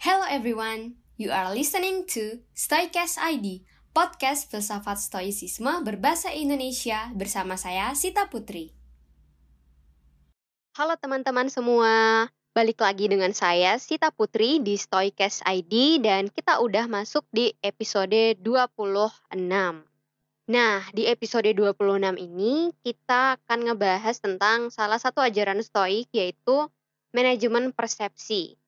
Hello everyone, you are listening to Stoicast ID, podcast filsafat stoicisme berbahasa Indonesia bersama saya Sita Putri. Halo teman-teman semua, balik lagi dengan saya Sita Putri di Stoicast ID dan kita udah masuk di episode 26. Nah, di episode 26 ini kita akan ngebahas tentang salah satu ajaran stoik yaitu manajemen persepsi.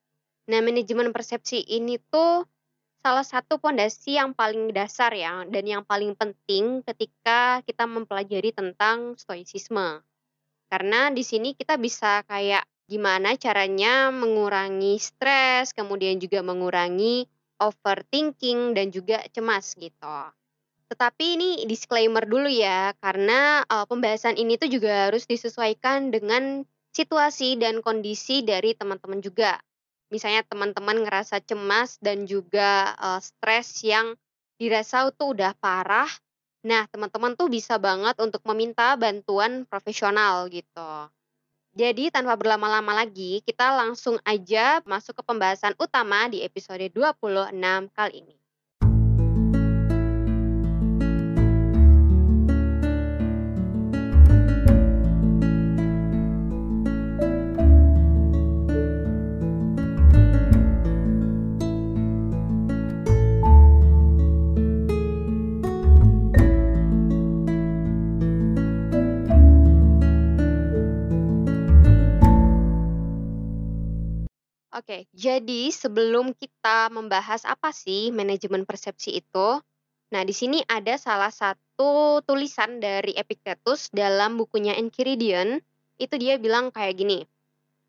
Nah, manajemen persepsi ini tuh salah satu pondasi yang paling dasar ya dan yang paling penting ketika kita mempelajari tentang stoicisme. Karena di sini kita bisa kayak gimana caranya mengurangi stres, kemudian juga mengurangi overthinking dan juga cemas gitu. Tetapi ini disclaimer dulu ya, karena uh, pembahasan ini tuh juga harus disesuaikan dengan situasi dan kondisi dari teman-teman juga misalnya teman-teman ngerasa cemas dan juga uh, stres yang dirasa tuh udah parah, nah teman-teman tuh bisa banget untuk meminta bantuan profesional gitu. Jadi tanpa berlama-lama lagi, kita langsung aja masuk ke pembahasan utama di episode 26 kali ini. Jadi sebelum kita membahas apa sih manajemen persepsi itu, nah di sini ada salah satu tulisan dari Epictetus dalam bukunya Enchiridion, itu dia bilang kayak gini,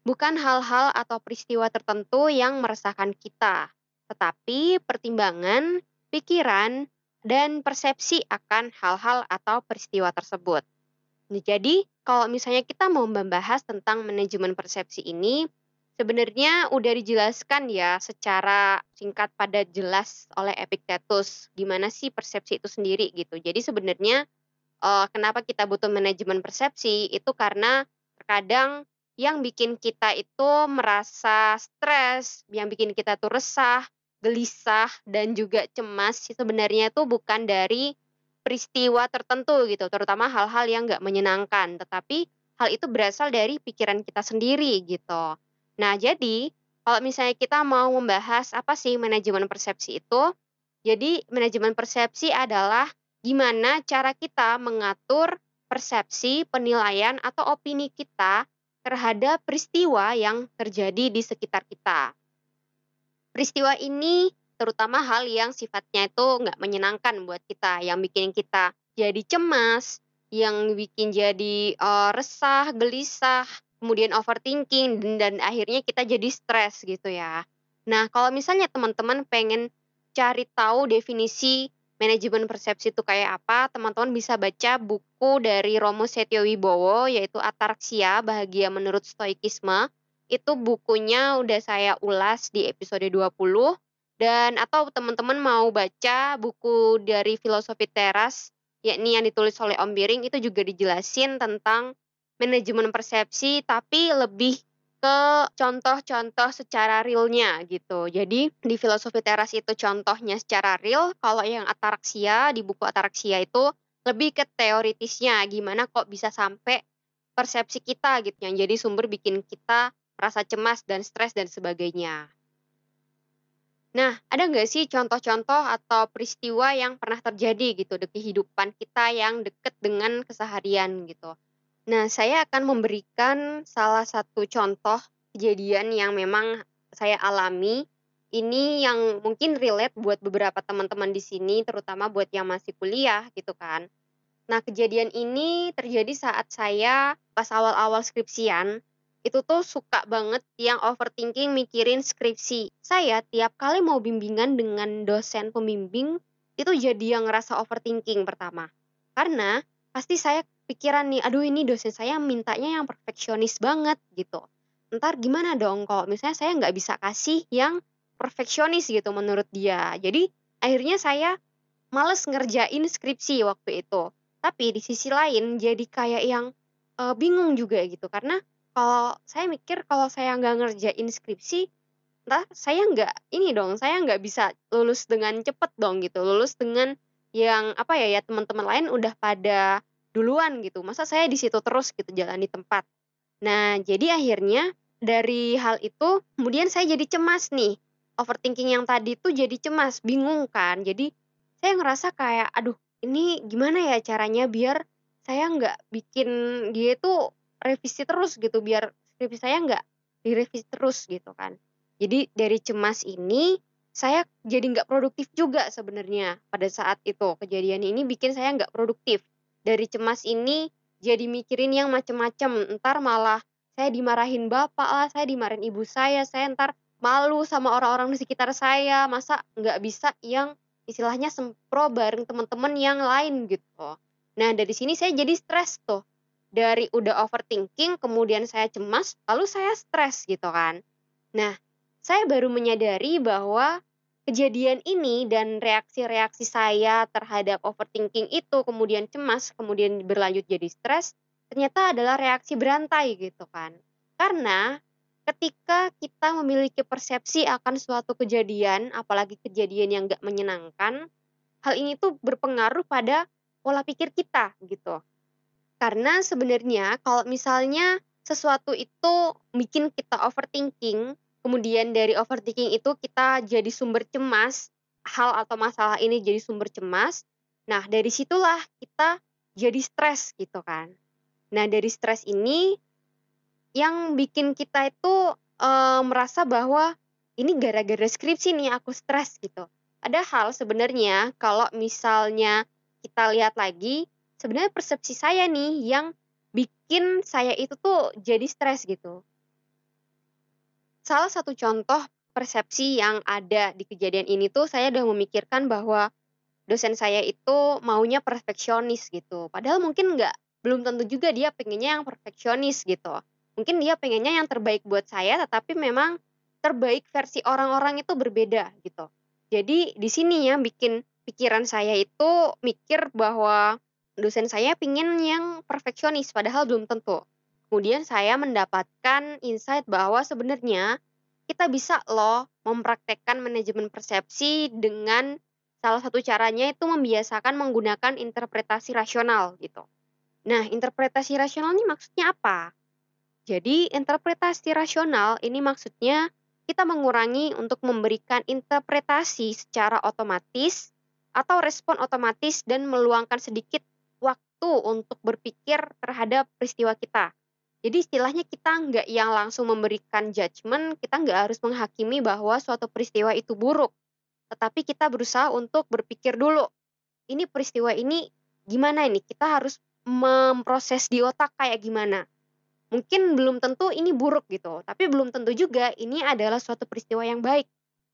bukan hal-hal atau peristiwa tertentu yang meresahkan kita, tetapi pertimbangan, pikiran, dan persepsi akan hal-hal atau peristiwa tersebut. Nah, jadi, kalau misalnya kita mau membahas tentang manajemen persepsi ini, Sebenarnya udah dijelaskan ya secara singkat pada jelas oleh Epictetus gimana sih persepsi itu sendiri gitu. Jadi sebenarnya uh, kenapa kita butuh manajemen persepsi itu karena terkadang yang bikin kita itu merasa stres, yang bikin kita tuh resah, gelisah dan juga cemas sebenarnya itu bukan dari peristiwa tertentu gitu, terutama hal-hal yang nggak menyenangkan, tetapi hal itu berasal dari pikiran kita sendiri gitu. Nah, jadi kalau misalnya kita mau membahas apa sih manajemen persepsi itu, jadi manajemen persepsi adalah gimana cara kita mengatur persepsi, penilaian, atau opini kita terhadap peristiwa yang terjadi di sekitar kita. Peristiwa ini terutama hal yang sifatnya itu nggak menyenangkan buat kita, yang bikin kita jadi cemas, yang bikin jadi uh, resah, gelisah, kemudian overthinking dan, dan akhirnya kita jadi stres gitu ya. Nah, kalau misalnya teman-teman pengen cari tahu definisi manajemen persepsi itu kayak apa, teman-teman bisa baca buku dari Romo Setio Wibowo yaitu Ataraksia Bahagia Menurut Stoikisme. Itu bukunya udah saya ulas di episode 20 dan atau teman-teman mau baca buku dari Filosofi Teras yakni yang ditulis oleh Om Biring itu juga dijelasin tentang manajemen persepsi tapi lebih ke contoh-contoh secara realnya gitu. Jadi di filosofi teras itu contohnya secara real, kalau yang ataraksia di buku ataraksia itu lebih ke teoritisnya gimana kok bisa sampai persepsi kita gitu yang jadi sumber bikin kita merasa cemas dan stres dan sebagainya. Nah, ada nggak sih contoh-contoh atau peristiwa yang pernah terjadi gitu di kehidupan kita yang deket dengan keseharian gitu? Nah, saya akan memberikan salah satu contoh kejadian yang memang saya alami. Ini yang mungkin relate buat beberapa teman-teman di sini, terutama buat yang masih kuliah gitu kan. Nah, kejadian ini terjadi saat saya pas awal-awal skripsian, itu tuh suka banget yang overthinking mikirin skripsi. Saya tiap kali mau bimbingan dengan dosen pembimbing, itu jadi yang ngerasa overthinking pertama. Karena pasti saya pikiran nih, aduh ini dosen saya mintanya yang perfeksionis banget gitu. Ntar gimana dong kalau misalnya saya nggak bisa kasih yang perfeksionis gitu menurut dia. Jadi akhirnya saya males ngerjain skripsi waktu itu. Tapi di sisi lain jadi kayak yang uh, bingung juga gitu karena kalau saya mikir kalau saya nggak ngerjain skripsi entah saya nggak ini dong, saya nggak bisa lulus dengan cepet dong gitu, lulus dengan yang apa ya, ya teman-teman lain udah pada duluan gitu, masa saya di situ terus gitu jalani tempat. Nah, jadi akhirnya dari hal itu kemudian saya jadi cemas nih. Overthinking yang tadi tuh jadi cemas, bingung kan. Jadi saya ngerasa kayak aduh, ini gimana ya caranya biar saya nggak bikin dia itu revisi terus gitu, biar skripsi saya nggak direvisi terus gitu kan. Jadi dari cemas ini saya jadi nggak produktif juga sebenarnya pada saat itu kejadian ini bikin saya nggak produktif. Dari cemas ini jadi mikirin yang macem-macem, ntar malah saya dimarahin bapak lah, saya dimarahin ibu saya, saya ntar malu sama orang-orang di sekitar saya, masa nggak bisa yang istilahnya sempro bareng teman-teman yang lain gitu. Nah dari sini saya jadi stres tuh, dari udah overthinking, kemudian saya cemas, lalu saya stres gitu kan. Nah saya baru menyadari bahwa kejadian ini dan reaksi-reaksi saya terhadap overthinking itu kemudian cemas, kemudian berlanjut jadi stres, ternyata adalah reaksi berantai gitu kan. Karena ketika kita memiliki persepsi akan suatu kejadian, apalagi kejadian yang gak menyenangkan, hal ini tuh berpengaruh pada pola pikir kita gitu. Karena sebenarnya kalau misalnya sesuatu itu bikin kita overthinking, kemudian dari overthinking itu kita jadi sumber cemas, hal atau masalah ini jadi sumber cemas. Nah, dari situlah kita jadi stres gitu kan. Nah, dari stres ini yang bikin kita itu e, merasa bahwa ini gara-gara skripsi nih aku stres gitu. Padahal sebenarnya kalau misalnya kita lihat lagi, sebenarnya persepsi saya nih yang bikin saya itu tuh jadi stres gitu. Salah satu contoh persepsi yang ada di kejadian ini tuh saya udah memikirkan bahwa dosen saya itu maunya perfeksionis gitu. Padahal mungkin nggak, belum tentu juga dia pengennya yang perfeksionis gitu. Mungkin dia pengennya yang terbaik buat saya, tetapi memang terbaik versi orang-orang itu berbeda gitu. Jadi di sini ya bikin pikiran saya itu mikir bahwa dosen saya pingin yang perfeksionis, padahal belum tentu. Kemudian saya mendapatkan insight bahwa sebenarnya kita bisa loh mempraktekkan manajemen persepsi dengan salah satu caranya itu membiasakan menggunakan interpretasi rasional gitu. Nah, interpretasi rasional ini maksudnya apa? Jadi, interpretasi rasional ini maksudnya kita mengurangi untuk memberikan interpretasi secara otomatis atau respon otomatis dan meluangkan sedikit waktu untuk berpikir terhadap peristiwa kita. Jadi istilahnya kita nggak yang langsung memberikan judgement, kita nggak harus menghakimi bahwa suatu peristiwa itu buruk. Tetapi kita berusaha untuk berpikir dulu, ini peristiwa ini gimana ini? Kita harus memproses di otak kayak gimana. Mungkin belum tentu ini buruk gitu, tapi belum tentu juga ini adalah suatu peristiwa yang baik.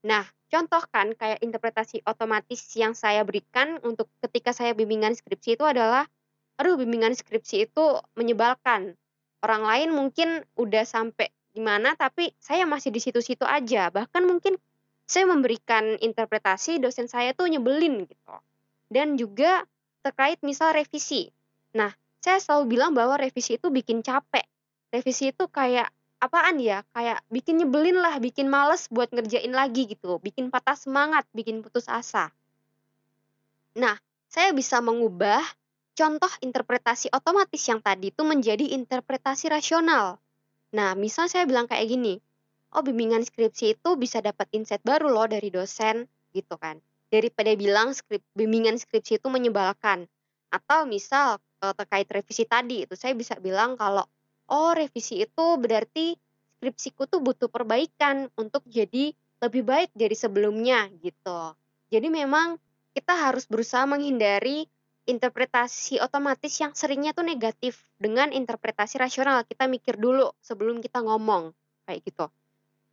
Nah, contoh kan kayak interpretasi otomatis yang saya berikan untuk ketika saya bimbingan skripsi itu adalah, aduh bimbingan skripsi itu menyebalkan orang lain mungkin udah sampai di mana tapi saya masih di situ-situ aja. Bahkan mungkin saya memberikan interpretasi dosen saya tuh nyebelin gitu. Dan juga terkait misal revisi. Nah, saya selalu bilang bahwa revisi itu bikin capek. Revisi itu kayak apaan ya? Kayak bikin nyebelin lah, bikin males buat ngerjain lagi gitu. Bikin patah semangat, bikin putus asa. Nah, saya bisa mengubah contoh interpretasi otomatis yang tadi itu menjadi interpretasi rasional. Nah, misal saya bilang kayak gini, oh bimbingan skripsi itu bisa dapat insight baru loh dari dosen, gitu kan. Daripada bilang skrip, bimbingan skripsi itu menyebalkan. Atau misal eh, terkait revisi tadi, itu saya bisa bilang kalau, oh revisi itu berarti skripsiku tuh butuh perbaikan untuk jadi lebih baik dari sebelumnya, gitu. Jadi memang kita harus berusaha menghindari interpretasi otomatis yang seringnya tuh negatif dengan interpretasi rasional. Kita mikir dulu sebelum kita ngomong kayak gitu.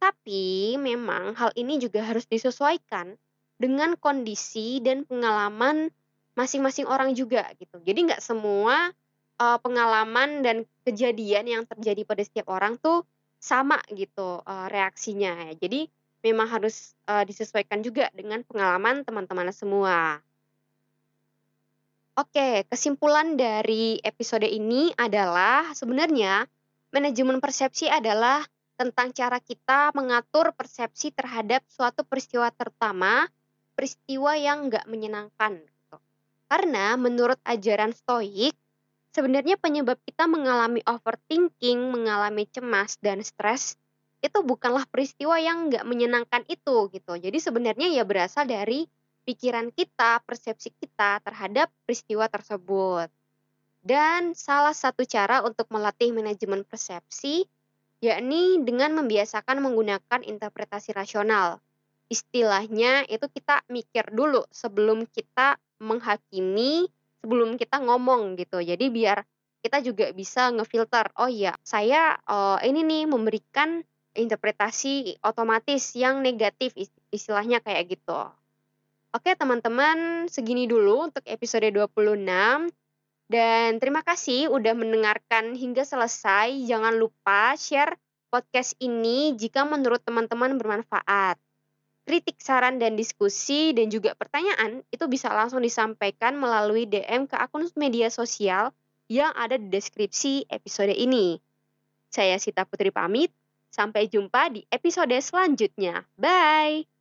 Tapi memang hal ini juga harus disesuaikan dengan kondisi dan pengalaman masing-masing orang juga gitu. Jadi nggak semua uh, pengalaman dan kejadian yang terjadi pada setiap orang tuh sama gitu uh, reaksinya. Jadi memang harus uh, disesuaikan juga dengan pengalaman teman-teman semua. Oke, kesimpulan dari episode ini adalah sebenarnya manajemen persepsi adalah tentang cara kita mengatur persepsi terhadap suatu peristiwa terutama peristiwa yang nggak menyenangkan. Gitu. Karena menurut ajaran stoik, sebenarnya penyebab kita mengalami overthinking, mengalami cemas dan stres itu bukanlah peristiwa yang nggak menyenangkan itu gitu. Jadi sebenarnya ya berasal dari pikiran kita, persepsi kita terhadap peristiwa tersebut. Dan salah satu cara untuk melatih manajemen persepsi yakni dengan membiasakan menggunakan interpretasi rasional. Istilahnya itu kita mikir dulu sebelum kita menghakimi, sebelum kita ngomong gitu. Jadi biar kita juga bisa ngefilter, oh iya, saya uh, ini nih memberikan interpretasi otomatis yang negatif istilahnya kayak gitu. Oke teman-teman, segini dulu untuk episode 26. Dan terima kasih udah mendengarkan hingga selesai. Jangan lupa share podcast ini jika menurut teman-teman bermanfaat. Kritik, saran, dan diskusi, dan juga pertanyaan itu bisa langsung disampaikan melalui DM ke akun media sosial yang ada di deskripsi episode ini. Saya Sita Putri pamit, Sampai jumpa di episode selanjutnya. Bye!